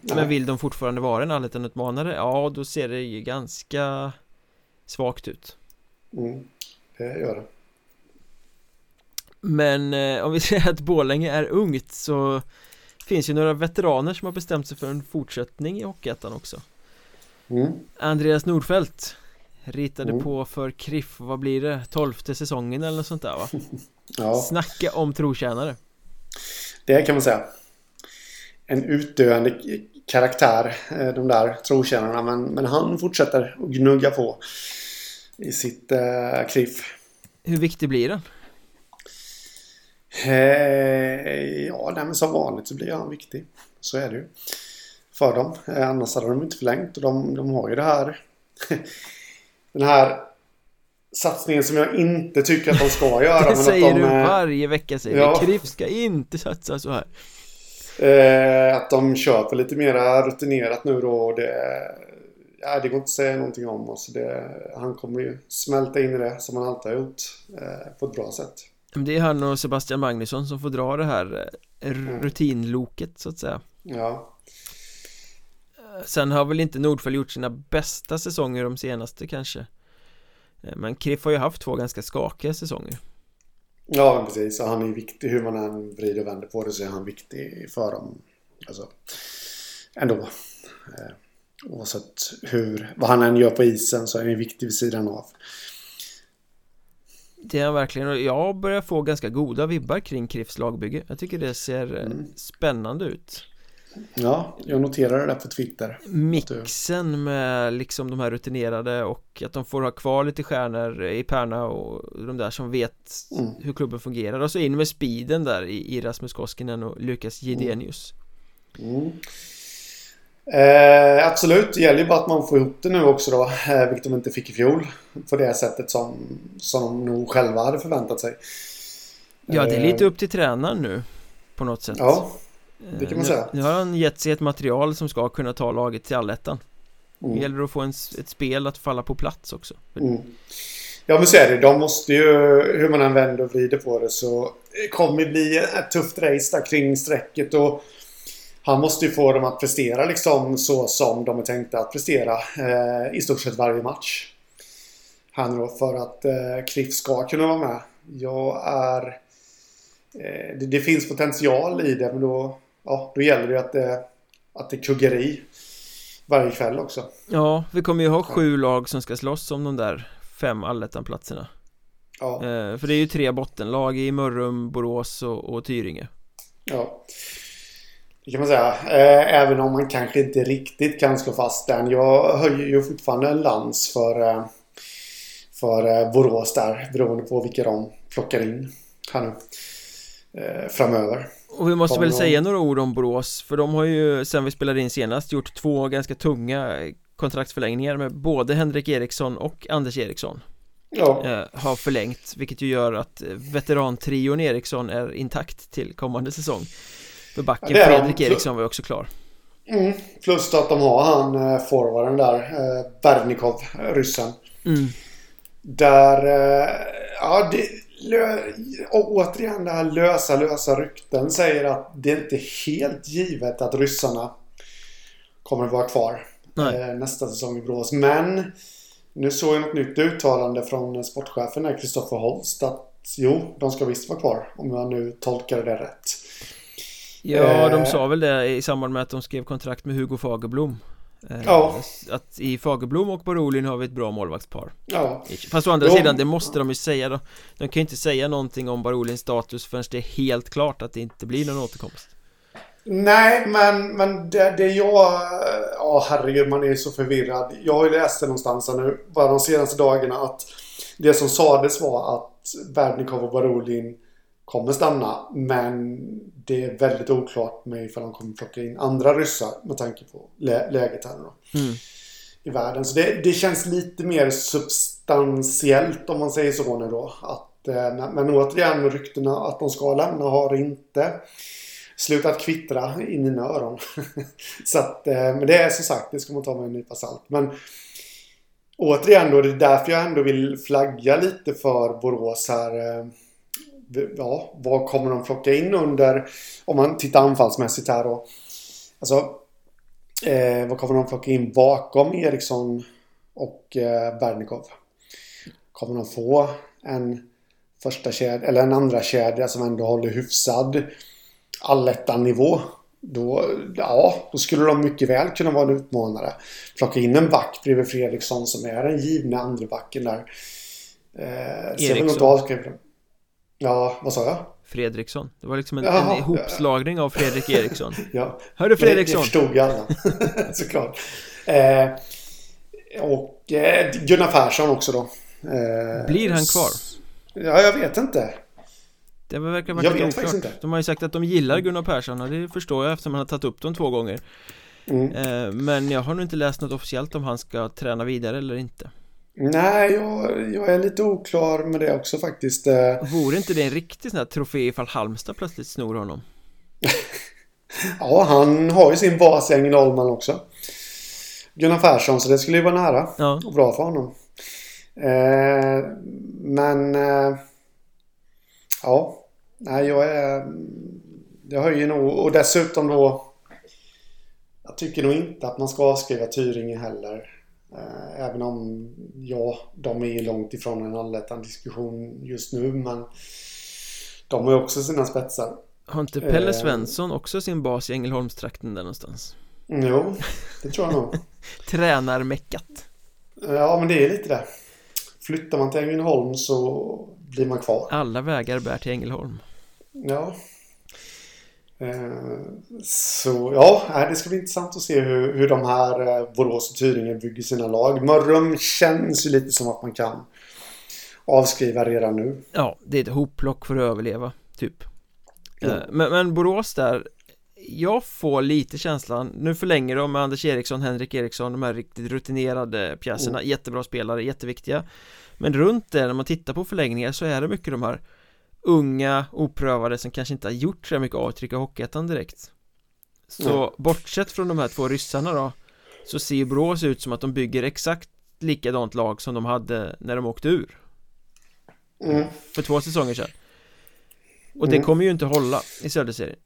Nej. Men vill de fortfarande vara en allettan-utmanare? Ja, då ser det ju ganska svagt ut Mm, det gör det Men eh, om vi säger att Bålänge är ungt så finns ju några veteraner som har bestämt sig för en fortsättning i Hockeyettan också mm. Andreas Nordfeldt Ritade mm. på för Kriff, vad blir det? Tolfte säsongen eller något sånt där va? ja. Snacka om trotjänare Det kan man säga En utdöende karaktär. De där trotjänarna. Men, men han fortsätter att gnugga på. I sitt eh, kriff. Hur viktig blir den? Eh, ja, men som vanligt så blir han viktig. Så är det ju. För dem. Eh, annars hade de inte förlängt. Och de, de har ju det här. Den här satsningen som jag inte tycker att de ska göra. det säger de, du varje vecka. Säger ja. KRIF ska inte satsa så här. Eh, att de köper lite mer rutinerat nu då. Det, ja, det går inte att säga någonting om. Alltså det, han kommer ju smälta in i det som han alltid har gjort. Eh, på ett bra sätt. Det är han och Sebastian Magnusson som får dra det här eh, mm. rutinloket så att säga. Ja. Eh, sen har väl inte Nordfäll gjort sina bästa säsonger de senaste kanske. Eh, Men Kriff har ju haft två ganska skakiga säsonger. Ja precis, och han är viktig. Hur man än vrider och vänder på det så är han viktig för dem. Alltså Ändå. Oavsett hur, vad han än gör på isen så är han viktig vid sidan av. Det är han verkligen. Och jag börjar få ganska goda vibbar kring Kriffs lagbygge. Jag tycker det ser eh, mm. spännande ut Ja, jag noterade det på Twitter Mixen med liksom de här rutinerade och att de får ha kvar lite stjärnor i Perna och de där som vet mm. hur klubben fungerar och så in med speeden där i Rasmus Koskinen och Lukas Gidenius mm. mm. Eh, absolut, det gäller ju bara att man får ihop det nu också då. Eh, vilket de inte fick i fjol. På det sättet som, som de nog själva hade förväntat sig. Ja, det är lite upp till tränaren nu. På något sätt. Ja, det kan man nu, säga. Nu har han gett sig ett material som ska kunna ta laget till allettan. Mm. Det gäller att få en, ett spel att falla på plats också. Mm. Ja men så är det. De måste ju, hur man än vänder och vrider på det så kommer det bli ett tufft race där kring strecket och han måste ju få dem att prestera liksom så som de är tänkta att prestera eh, i stort sett varje match. Han då för att eh, Cliff ska kunna vara med. Jag är... Eh, det, det, finns potential i det men då, ja, då gäller det att det, att det kuggar i varje kväll också. Ja, vi kommer ju ha sju lag som ska slåss om de där fem allettan-platserna. Ja. Eh, för det är ju tre bottenlag i Mörrum, Borås och, och Tyringe. Ja. Det kan man säga. Eh, även om man kanske inte riktigt kan slå fast den. Jag höjer ju fortfarande en lans för, eh, för eh, Borås där. Beroende på vilka de plockar in här nu. Framöver. Och vi måste väl säga några ord om Borås. För de har ju sen vi spelade in senast gjort två ganska tunga kontraktsförlängningar med både Henrik Eriksson och Anders Eriksson. Ja. Har förlängt, vilket ju gör att veterantrion Eriksson är intakt till kommande säsong. För backen ja, Fredrik de. Eriksson var ju också klar. Mm. Plus att de har han eh, forwarden där, eh, Bernikov, ryssen. Mm. Där, eh, ja det, lö, återigen det här lösa, lösa rykten säger att det är inte helt givet att ryssarna kommer att vara kvar eh, nästa säsong i Brås. Men nu såg jag något nytt uttalande från sportchefen Kristoffer Holst att jo, de ska visst vara kvar om jag nu tolkar det rätt. Ja, de eh. sa väl det i samband med att de skrev kontrakt med Hugo Fagerblom Ja. Att i Fagerblom och Borolin har vi ett bra målvaktspar. Ja. Fast å andra de... sidan, det måste de ju säga då. De kan ju inte säga någonting om Barolins status förrän det är helt klart att det inte blir någon återkomst. Nej, men, men det, det jag... Ja, herregud, man är så förvirrad. Jag har ju läst det någonstans nu, bara de senaste dagarna, att det som sades var att Berdnikov och Barolin kommer stanna. Men det är väldigt oklart med ifall de kommer plocka in andra ryssar med tanke på lä läget här nu. Mm. I världen. Så det, det, känns lite mer substantiellt om man säger så nu då. Att, eh, men återigen ryktena att de ska lämna har inte slutat kvittra i mina öron. så att, eh, men det är som sagt, det ska man ta med en nypa salt. Men återigen då, det är därför jag ändå vill flagga lite för Borås här. Eh, ja, vad kommer de plocka in under, om man tittar anfallsmässigt här då. Alltså, eh, vad kommer de plocka in bakom Eriksson och eh, Bernikov? Kommer de få en första kedja, eller en andra kedja som ändå håller hyfsad allettan-nivå? Då, ja, då skulle de mycket väl kunna vara en utmanare. Plocka in en back bredvid Fredriksson som är den givna andra backen där. Eh, Eriksson. Ja, vad sa jag? Fredriksson. Det var liksom en, Jaha, en ihopslagning av Fredrik Eriksson. Ja. Hörru Fredriksson! Det, det förstod alla Såklart. Eh, Och eh, Gunnar Persson också då. Eh, Blir han kvar? Ja, jag vet inte. Det verkar vara lite oklart. De har ju sagt att de gillar Gunnar Persson och det förstår jag eftersom han har tagit upp dem två gånger. Mm. Eh, men jag har nog inte läst något officiellt om han ska träna vidare eller inte Nej, jag, jag är lite oklar med det också faktiskt eh. Vore inte det en riktig sån här trofé ifall Halmstad plötsligt snor honom? ja, han har ju sin bas i Ängelholm också Gunnar Persson, så det skulle ju vara nära ja. och bra för honom eh, Men eh, Ja Nej, jag är... Det höjer nog och dessutom då... Jag tycker nog inte att man ska avskriva Tyringe heller. Eh, även om, ja, de är ju långt ifrån en allettan diskussion just nu, men de har ju också sina spetsar. Har inte Pelle eh, Svensson också sin bas i Ängelholmstrakten där någonstans? Jo, det tror jag nog. Tränarmäckat. Ja, men det är lite det. Flyttar man till Ängelholm så blir man kvar. Alla vägar bär till Ängelholm. Ja. Eh, så ja, det ska bli intressant att se hur, hur de här eh, Borås och Tyringen bygger sina lag. Mörrum känns ju lite som att man kan avskriva redan nu. Ja, det är ett hopplock för att överleva, typ. Eh, men, men Borås där, jag får lite känslan, nu förlänger de med Anders Eriksson, Henrik Eriksson, de här riktigt rutinerade pjäserna, mm. jättebra spelare, jätteviktiga. Men runt det, när man tittar på förlängningar så är det mycket de här unga, oprövade som kanske inte har gjort så mycket avtryck i Hockeyettan direkt Så mm. bortsett från de här två ryssarna då Så ser ju Borås ut som att de bygger exakt likadant lag som de hade när de åkte ur mm. För två säsonger sedan Och det mm. kommer ju inte hålla i Söderserien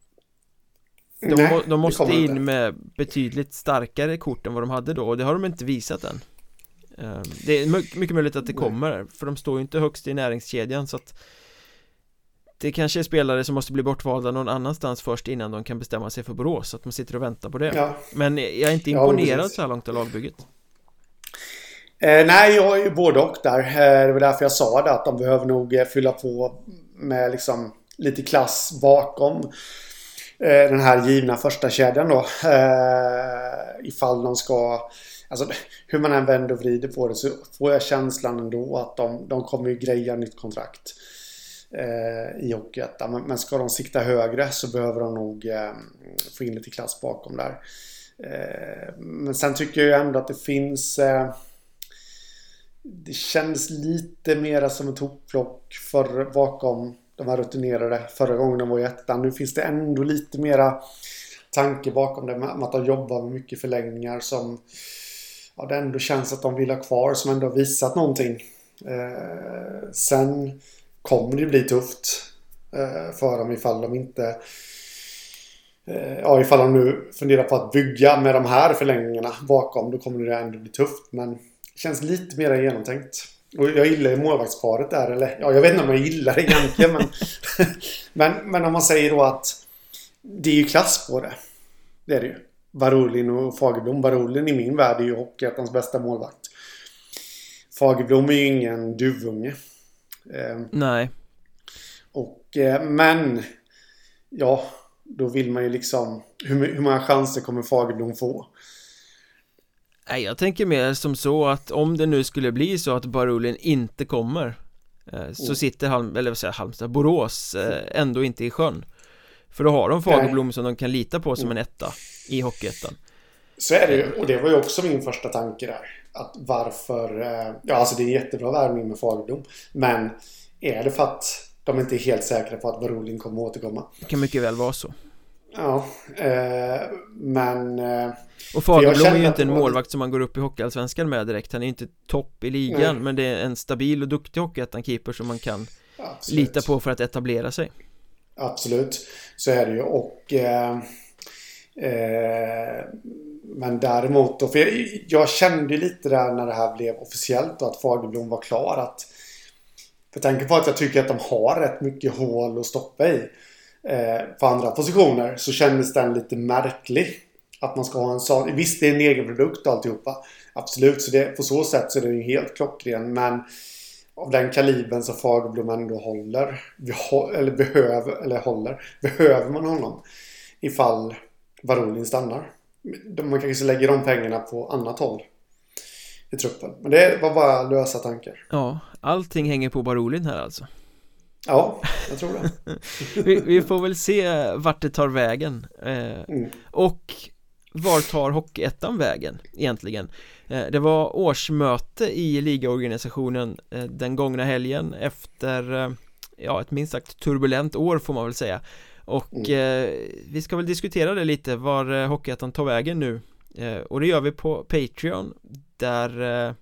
de, Nej, de måste in inte. med betydligt starkare kort än vad de hade då och det har de inte visat än ehm, Det är mycket möjligt att det kommer för de står ju inte högst i näringskedjan så att det kanske är spelare som måste bli bortvalda någon annanstans först innan de kan bestämma sig för Borås så att man sitter och väntar på det. Ja. Men jag är inte imponerad ja, så här långt av lagbygget. Eh, Nej, jag är ju både och där. Eh, Det var därför jag sa det att de behöver nog eh, fylla på med liksom lite klass bakom eh, den här givna första kedjan då. Ifall de ska Alltså hur man än vänder och vrider på det så får jag känslan ändå att de, de kommer ju greja nytt kontrakt Eh, i Hockeyettan. Men, men ska de sikta högre så behöver de nog eh, få in lite klass bakom där. Eh, men sen tycker jag ändå att det finns eh, det kändes lite mera som ett hopplock för bakom de här rutinerade förra gången de var i ettan. Nu finns det ändå lite mera tanke bakom det med att de jobbar med mycket förlängningar som ja, det ändå känns att de vill ha kvar som ändå har visat någonting. Eh, sen kommer det bli tufft eh, för dem ifall de inte eh, Ja, ifall de nu funderar på att bygga med de här förlängningarna bakom då kommer det ändå bli tufft. Men det känns lite mer genomtänkt. Och jag gillar ju målvaktsparet där. Eller ja, jag vet inte om jag gillar det egentligen. men, men, men om man säger då att det är ju klass på det. Det är det ju. Varulin och Fagerblom. Varulin i min värld är ju Hockeyettans bästa målvakt. Fagerblom är ju ingen duvunge. Ehm, Nej. Och, eh, men, ja, då vill man ju liksom, hur, hur många chanser kommer Fagerblom få? Nej, jag tänker mer som så att om det nu skulle bli så att Barulin inte kommer eh, Så mm. sitter Halm, eller vad säger Halmstad, Borås eh, ändå inte i sjön För då har de Fagerblom som de kan lita på som en etta i Hockeyettan Så är det ju, och det var ju också min första tanke där att varför... Eh, ja, alltså det är en jättebra värvning med Fagerblom. Men är det för att de inte är helt säkra på att Barolin kommer att återkomma? Det kan mycket väl vara så. Ja, eh, men... Eh, och Fagerblom är ju inte en målvakt som man går upp i Hockeyallsvenskan med direkt. Han är inte topp i ligan, Nej. men det är en stabil och duktig Hockeyettan-keeper som man kan Absolut. lita på för att etablera sig. Absolut, så är det ju. Och... Eh, eh, men däremot då, för jag, jag kände lite där när det här blev officiellt och att Fagerblom var klar att för tanke på att jag tycker att de har rätt mycket hål att stoppa i eh, på andra positioner så kändes den lite märklig. Att man ska ha en sån. Visst, det är en egen produkt och alltihopa. Absolut, så det, på så sätt så är den ju helt klockren. Men av den kalibern som Fagerblom ändå håller. Eller behöver, eller håller. Behöver man honom? Ifall Varolin stannar. Man kanske lägger de pengarna på annat håll i truppen. Men det var bara lösa tankar. Ja, allting hänger på Barolin här alltså. Ja, jag tror det. vi, vi, får väl se vart det tar vägen. Eh, mm. Och var tar Hockeyettan vägen egentligen? Eh, det var årsmöte i ligaorganisationen eh, den gångna helgen efter eh, ja, ett minst sagt turbulent år får man väl säga och mm. vi ska väl diskutera det lite var Hockeyettan tar vägen nu. Och det gör vi på Patreon där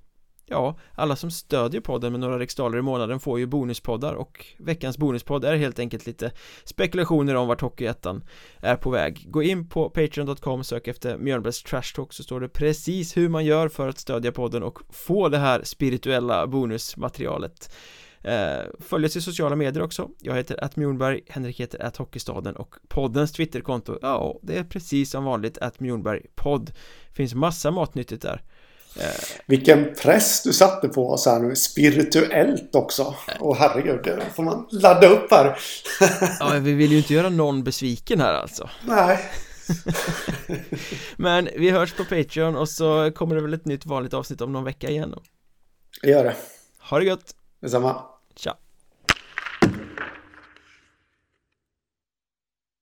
Ja, alla som stödjer podden med några riksdaler i månaden får ju bonuspoddar. Och veckans bonuspodd är helt enkelt lite spekulationer om vart Hockeyettan är på väg. Gå in på Patreon.com, sök efter Mjölnbergs Trash Talk så står det precis hur man gör för att stödja podden och få det här spirituella bonusmaterialet. eh, Följ oss i sociala medier också Jag heter att Mjornberg, Henrik heter att Hockeystaden och poddens Twitterkonto Ja, det är precis som vanligt att Mjornberg podd Finns massa matnyttigt där vilken press du satte på oss här nu. Spirituellt också. Och herregud, det får man ladda upp här. ja, vi vill ju inte göra någon besviken här alltså. Nej. Men vi hörs på Patreon och så kommer det väl ett nytt vanligt avsnitt om någon vecka igen då. Gör det. Ha det gött. Detsamma. Tja.